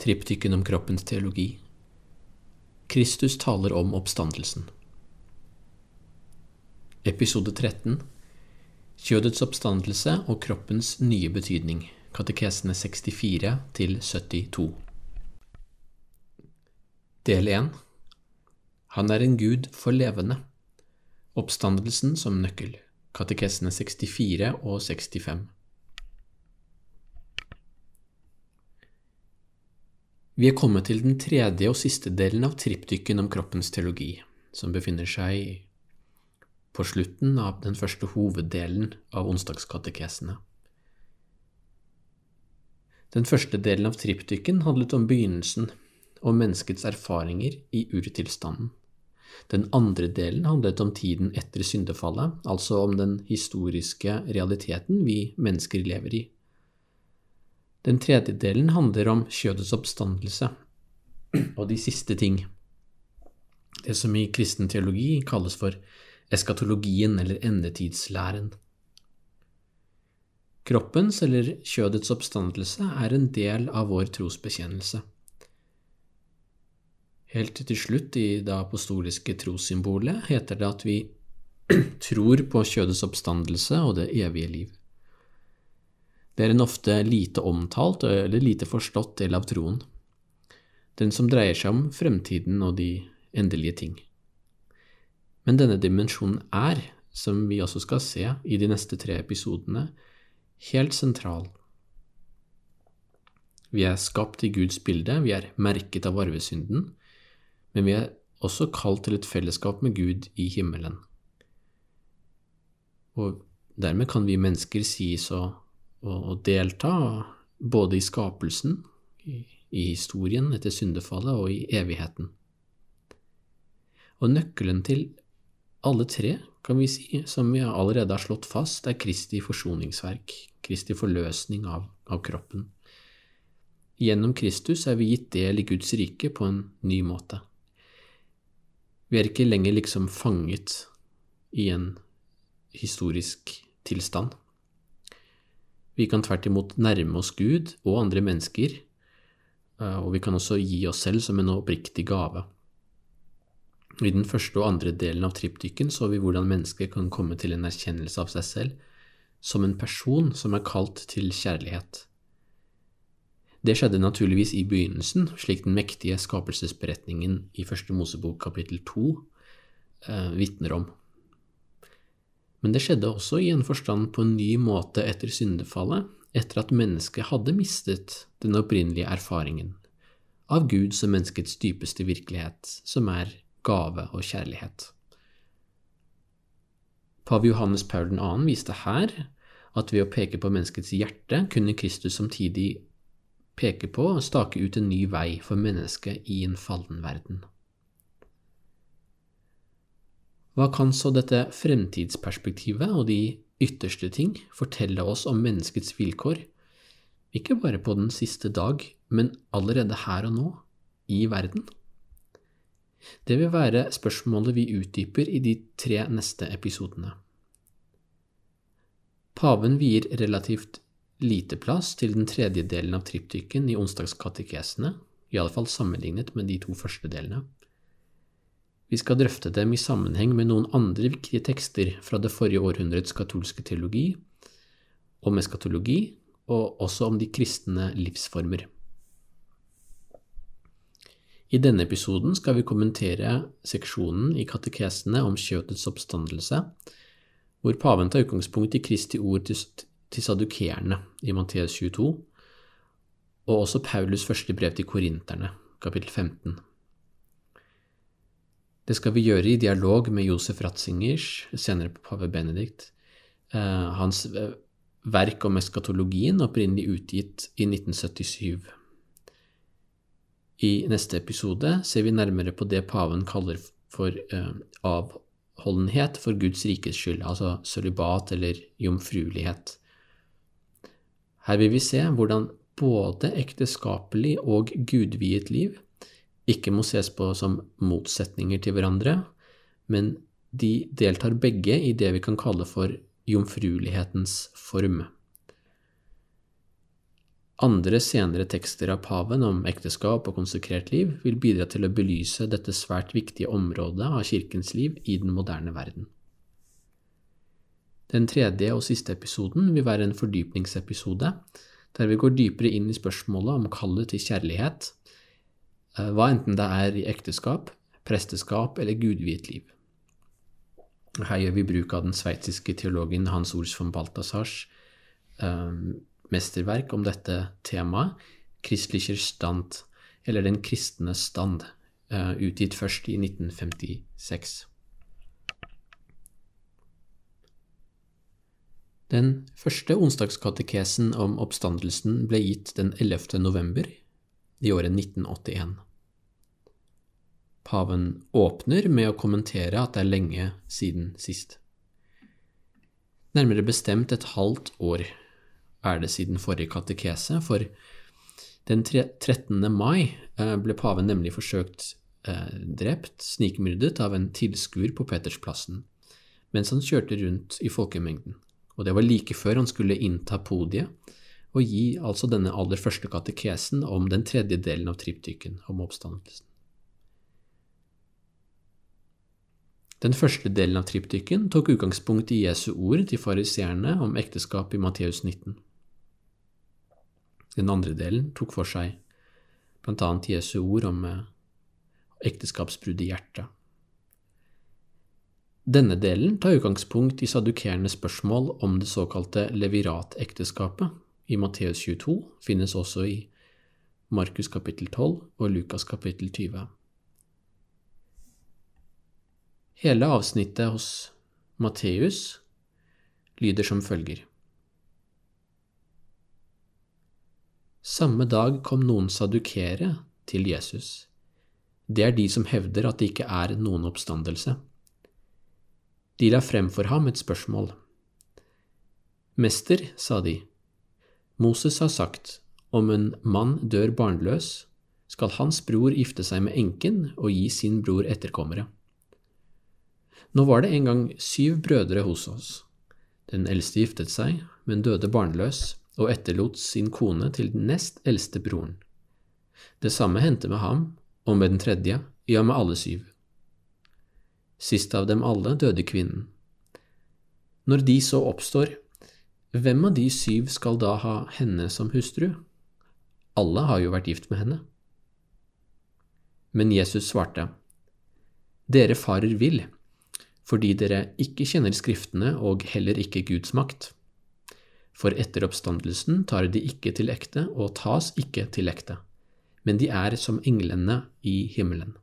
triptyken om kroppens teologi. Kristus taler om oppstandelsen. Episode 13 Kjødets oppstandelse og kroppens nye betydning. Katekesene 64 til 72. Del 1 Han er en gud for levende. Oppstandelsen som nøkkel. Katekesene 64 og 65. Vi er kommet til den tredje og siste delen av triptyken om kroppens teologi, som befinner seg på slutten av den første hoveddelen av onsdagskatekesene. Den første delen av triptyken handlet om begynnelsen, om menneskets erfaringer i urtilstanden. Den andre delen handlet om tiden etter syndefallet, altså om den historiske realiteten vi mennesker lever i. Den tredje delen handler om kjødets oppstandelse og de siste ting, det som i kristen teologi kalles for eskatologien eller endetidslæren. Kroppens eller kjødets oppstandelse er en del av vår trosbekjennelse. Helt til slutt i det apostoliske trossymbolet heter det at vi tror på kjødets oppstandelse og det evige liv. Det er en ofte lite omtalt eller lite forstått del av troen, den som dreier seg om fremtiden og de endelige ting. Men denne dimensjonen er, som vi også skal se i de neste tre episodene, helt sentral. Vi er skapt i Guds bilde, vi er merket av arvesynden, men vi er også kalt til et fellesskap med Gud i himmelen. Og dermed kan vi mennesker sies å, å, delta både i skapelsen, i, i historien etter syndefallet og i evigheten. Og nøkkelen til alle tre, kan vi si, som vi allerede har slått fast, er Kristi forsoningsverk, Kristi forløsning av, av kroppen. Gjennom Kristus er vi gitt del i Guds rike på en ny måte. Vi er ikke lenger liksom fanget i en historisk tilstand. Vi kan tvert imot nærme oss Gud og andre mennesker, eh, og vi kan også gi oss selv som en oppriktig gave. I den første og andre delen av triptyken så vi hvordan mennesker kan komme til en erkjennelse av seg selv som en person som er kalt til kjærlighet. Det skjedde naturligvis i begynnelsen, slik den mektige skapelsesberetningen i Første Mosebok kapittel to eh, vitner om. Men det skjedde også i en forstand på en ny måte etter syndefallet, etter at mennesket hadde mistet den opprinnelige erfaringen av Gud som menneskets dypeste virkelighet, som er gave og kjærlighet. Pave Johannes Paul 2. viste her at ved å peke på menneskets hjerte kunne Kristus samtidig peke på og stake ut en ny vei for mennesket i en fallen verden. Hva kan så dette fremtidsperspektivet og de ytterste ting fortelle oss om menneskets vilkår, ikke bare på den siste dag, men allerede her og nå, i verden? Det vil være spørsmålet vi utdyper i de tre neste episodene. Paven vier relativt lite plass til den tredje delen av triptyken i onsdagskatekesene, i alle fall sammenlignet med de to første delene. Vi skal drøfte dem i sammenheng med noen andre viktige tekster fra det forrige århundrets katolske teologi, om eskatologi og også om de kristne livsformer. I denne episoden skal vi kommentere seksjonen i katekesene om kjøtets oppstandelse, hvor paven tar utgangspunkt i Kristi ord til, sadukeerne i Matteus 22, og også Paulus første brev til korinterne, kapittel 15. Det skal vi gjøre i dialog med Josef Ratzingers, senere på pave Benedikt. Eh, hans eh, verk om eskatologien, opprinnelig utgitt i 1977. I neste episode ser vi nærmere på det paven kaller for eh, avholdenhet for Guds rikes skyld, altså sølibat eller jomfruelighet. Her vil vi se hvordan både ekteskapelig og gudviet liv ikke må ses på som motsetninger til hverandre, men de deltar begge i det vi kan kalle for jomfruelighetens form. Andre senere tekster av paven om ekteskap og konsekrert liv vil bidra til å belyse dette svært viktige området av kirkens liv i den moderne verden. Den tredje og siste episoden vil være en fordypningsepisode, der vi går dypere inn i spørsmålet om kallet til kjærlighet, hva enten det er i ekteskap, presteskap eller gudviet liv. Her gjør vi bruk av den sveitsiske teologen Hans Ors von Balthasars um, mesterverk om dette temaet, Christlicher Stand, eller Den kristne stand, uh, utgitt først i 1956. Den første onsdagskatekesen om oppstandelsen ble gitt den 11. november i året 1981. Paven åpner med å kommentere at det er lenge siden sist. Nærmere bestemt et halvt år er det siden forrige katekese, for den 13. mai eh, ble paven nemlig forsøkt eh, drept, snikmyrdet, av en tilskuer på Petersplassen mens han kjørte rundt i folkemengden. Og det var like før han skulle innta podiet og gi altså denne aller første katekesen om den tredje delen av triptyken om oppstandelsen. Den første delen av triptyken tok utgangspunkt i Jesu ord til fariseerne om ekteskap i Matteus 19. Den andre delen tok for seg blant annet Jesu ord om eh, ekteskapsbrudd i hjertet. Denne delen tar utgangspunkt i sadukerende spørsmål om det såkalte leviratekteskapet. I Matteus 22 finnes også i Markus kapittel 12 og Lukas kapittel 20. Hele avsnittet hos Matteus lyder som følger. Samme dag kom noen sadukere til Jesus. Det er de som hevder at det ikke er noen oppstandelse. De la frem for ham et spørsmål. Mester, sa de, Moses har sagt, om en mann dør barnløs, skal hans bror gifte seg med enken og gi sin bror etterkommere. Nå var det en gang syv brødre hos oss. Den eldste giftet seg, men døde barnløs, og etterlot sin kone til den nest eldste broren. Det samme hendte med ham, og med den tredje, ja, med alle syv. Sist av dem alle døde kvinnen. Når de så oppstår, hvem av de syv skal da ha henne som hustru? Alle har jo vært gift med henne. Men Jesus svarte, Dere farer vill, fordi dere ikke kjenner Skriftene og heller ikke Guds makt for etter oppstandelsen tar de ikke til ekte og tas ikke til ekte, men de er som englene i himmelen.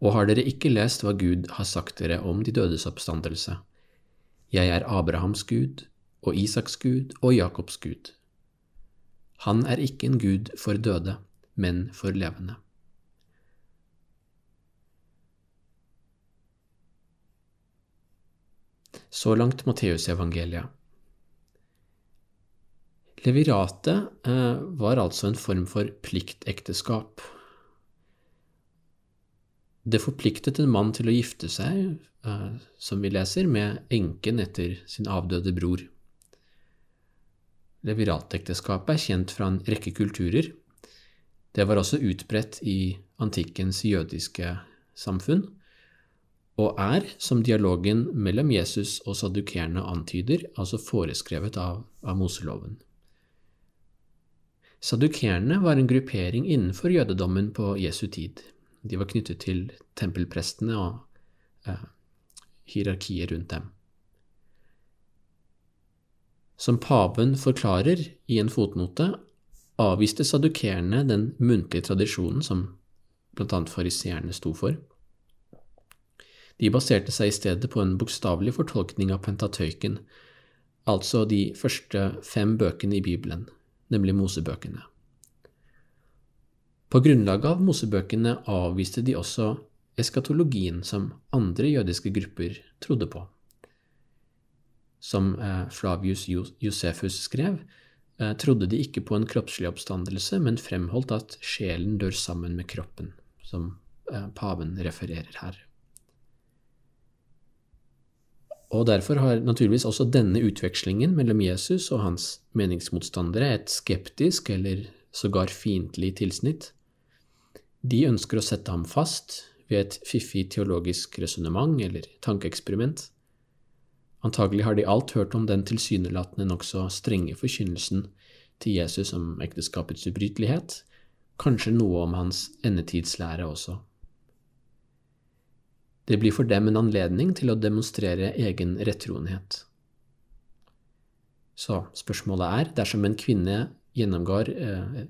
Og har dere ikke lest hva Gud har sagt dere om de dødes oppstandelse? Jeg er Abrahams Gud og Isaks Gud og Jakobs Gud. Han er ikke en Gud for døde, men for levende. Så langt Matteusevangeliet. Leviratet eh, var altså en form for pliktekteskap. Det forpliktet en mann til å gifte seg, eh, som vi leser, med enken etter sin avdøde bror. Leviratekteskapet er kjent fra en rekke kulturer. Det var også utbredt i antikkens jødiske samfunn, og er, som dialogen mellom Jesus og sadukerene antyder, altså foreskrevet av, av Moseloven. Sadukerene var en gruppering innenfor jødedommen på Jesu tid. De var knyttet til tempelprestene og eh, hierarkiet rundt dem. Som paven forklarer i en fotnote, avviste sadukerene den muntlige tradisjonen som bl.a. fariseerne sto for. De baserte seg i stedet på en bokstavelig fortolkning av pentatøyken, altså de første fem bøkene i Bibelen nemlig Mosebøkene. På grunnlag av Mosebøkene avviste de også eskatologien som andre jødiske grupper trodde på. Som eh, Flavius Josefus skrev, eh, trodde de ikke på en kroppslig oppstandelse, men fremholdt at sjelen dør sammen med kroppen, som eh, paven refererer her. Og derfor har naturligvis også denne utvekslingen mellom Jesus og hans meningsmotstandere et skeptisk eller sågar fiendtlig tilsnitt. De ønsker å sette ham fast ved et fiffig teologisk resonnement eller tankeeksperiment. Antagelig har de alt hørt om den tilsynelatende nokså strenge forkynnelsen til Jesus om ekteskapets ubrytelighet, kanskje noe om hans endetidslære også. Det blir for dem en anledning til å demonstrere egen rettroenhet. Så spørsmålet er, dersom en kvinne gjennomgår eh,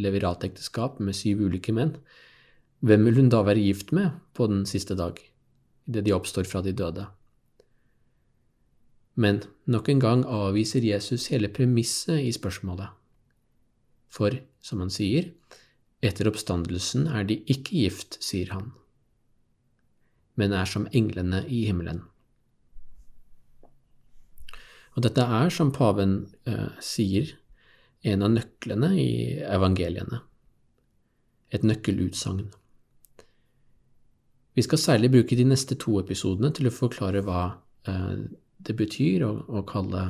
leveratekteskap med syv ulike menn, hvem vil hun da være gift med på den siste dag, idet de oppstår fra de døde? Men nok en gang avviser Jesus hele premisset i spørsmålet. For, som han sier, etter oppstandelsen er de ikke gift, sier han men er som englene i himmelen. Og dette er, som paven eh, sier, en av nøklene i evangeliene. Et nøkkelutsagn. Vi skal særlig bruke de neste to episodene til å forklare hva eh, det betyr å, kalle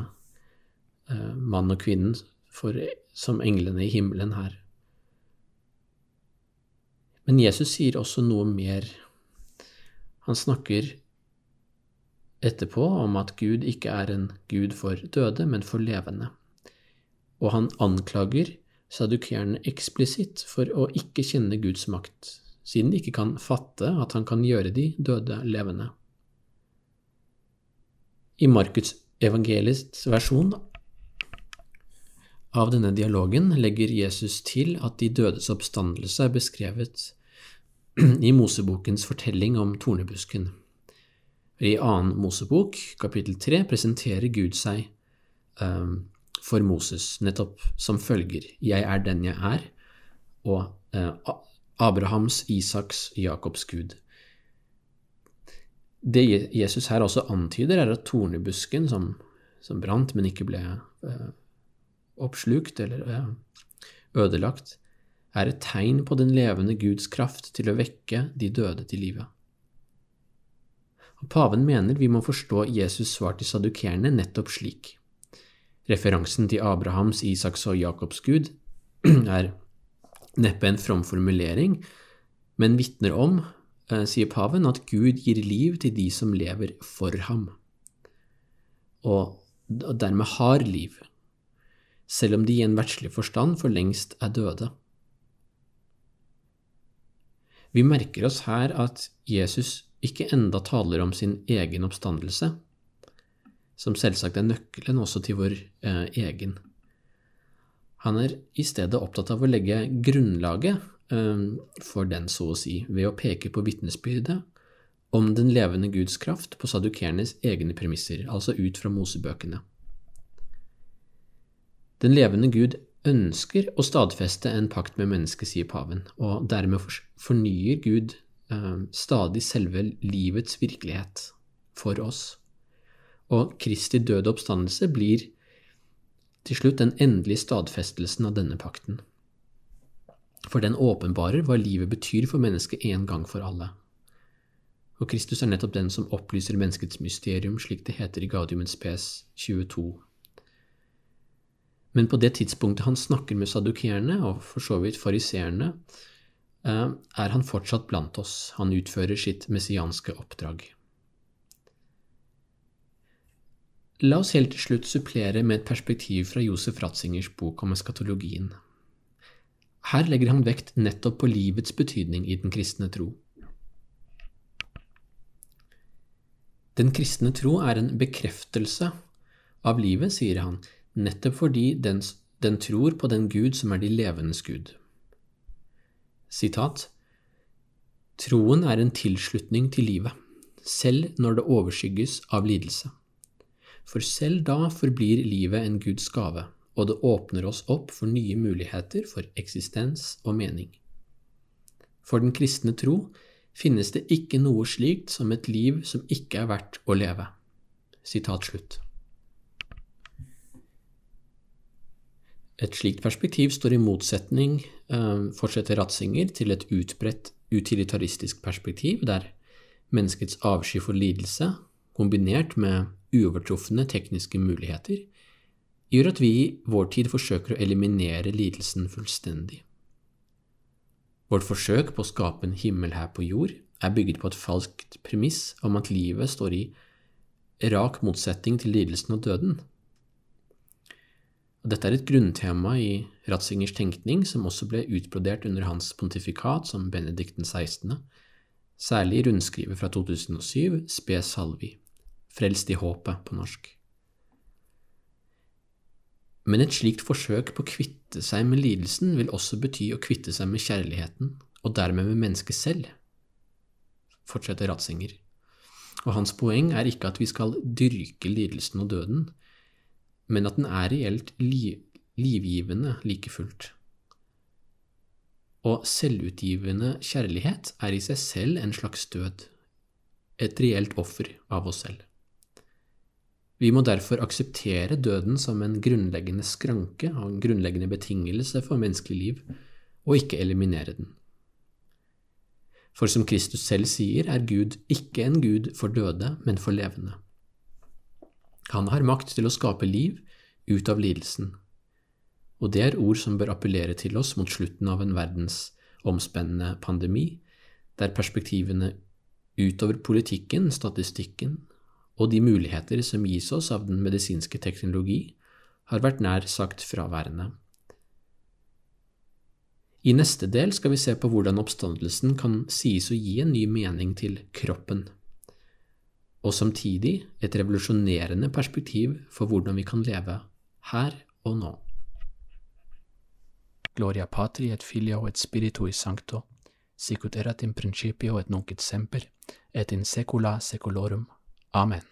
eh, mann og kvinnen for, som englene i himmelen her. Men Jesus sier også noe mer han snakker etterpå om at Gud ikke er en gud for døde, men for levende. Og han anklager sadukerene eksplisitt for å ikke kjenne Guds makt, siden de ikke kan fatte at han kan gjøre de døde levende. I Markus evangelists versjon av denne dialogen legger Jesus til at de dødes oppstandelse er beskrevet i Mosebokens fortelling om tornebusken. I annen Mosebok, kapittel 3, presenterer Gud seg um, for Moses nettopp som følger Jeg er den jeg er, og eh, Abrahams, Isaks, Jakobs Gud. Det Jesus her også antyder, er at tornebusken, som, som brant, men ikke ble eh, oppslukt eller eh, ødelagt, er et tegn på den levende Guds kraft til å vekke de døde til live. Paven mener vi må forstå Jesus' svar til sadukerene nettopp slik. Referansen til Abrahams, Isaks og Jakobs Gud er neppe en from formulering, men vitner om, eh, sier paven, at Gud gir liv til de som lever for ham, og dermed har liv, selv om de i en verdslig forstand for lengst er døde. Vi merker oss her at Jesus ikke enda taler om sin egen oppstandelse, som selvsagt er nøkkelen også til vår eh, egen. Han er i stedet opptatt av å legge grunnlaget eh, for den, så å si, ved å peke på vitnesbyrdet om den levende Guds kraft på sadukernes egne premisser, altså ut fra Mosebøkene. Den levende Gud ønsker å stadfeste en pakt med mennesket, sier paven, og dermed fornyer Gud eh, stadig selve livets virkelighet for oss. Og Kristi døde oppstandelse blir til slutt den endelige stadfestelsen av denne pakten. For den åpenbarer hva livet betyr for mennesket en gang for alle. Og Kristus er nettopp den som opplyser menneskets mysterium, slik det heter i Gaudium Spes 22 men på det tidspunktet han snakker med sadukerene, og for så vidt fariseerne, eh, er han fortsatt blant oss. Han utfører sitt messianske oppdrag. La oss helt til slutt supplere med et perspektiv fra Josef Ratzingers bok om eskatologien. Her legger han vekt nettopp på livets betydning i den kristne tro. Den kristne tro er en bekreftelse av livet, sier han, nettopp fordi den, den tror på den Gud som er de levendes Gud. Sitat Troen er en tilslutning til livet, selv når det overskygges av lidelse. For selv da forblir livet en Guds gave, og det åpner oss opp for nye muligheter for eksistens og mening. For den kristne tro finnes det ikke noe slikt som et liv som ikke er verdt å leve. Sitat slutt. Et slikt perspektiv står i motsetning, eh, fortsetter Ratzinger, til et utbredt utilitaristisk perspektiv, der menneskets avsky for lidelse, kombinert med uovertrufne tekniske muligheter, gjør at vi i vår tid forsøker å eliminere lidelsen fullstendig. Vårt forsøk på å skape en himmel her på jord er bygget på et falskt premiss om at livet står i rak motsetning til lidelsen og døden. Og dette er et grunntema i Ratzingers tenkning, som også ble utbrodert under hans pontifikat som Benedikt 16., særlig i rundskrivet fra 2007, Spe Salvi, Frelst i håpet på norsk. Men et slikt forsøk på å kvitte seg med lidelsen vil også bety å kvitte seg med kjærligheten, og dermed med mennesket selv, fortsetter Ratzinger. Og hans poeng er ikke at vi skal dyrke lidelsen og døden, men at den er reelt liv, livgivende like fullt. Og selvutgivende kjærlighet er i seg selv en slags død, et reelt offer av oss selv. Vi må derfor akseptere døden som en grunnleggende skranke og en grunnleggende betingelse for menneskelig liv, og ikke eliminere den. For som Kristus selv sier, er Gud ikke en Gud for døde, men for levende. Han har makt til å skape liv ut av lidelsen, og det er ord som bør appellere til oss mot slutten av en verdensomspennende pandemi, der perspektivene utover politikken, statistikken og de muligheter som gis oss av den medisinske teknologi, har vært nær sagt fraværende. I neste del skal vi se på hvordan oppstandelsen kan sies å gi en ny mening til kroppen, og samtidig et revolusjonerende perspektiv for hvordan vi kan leve her og nå. Gloria patri et filio et spiritui sancto, sicut erat in principio et nunc et semper, et in secula saeculorum. Amen.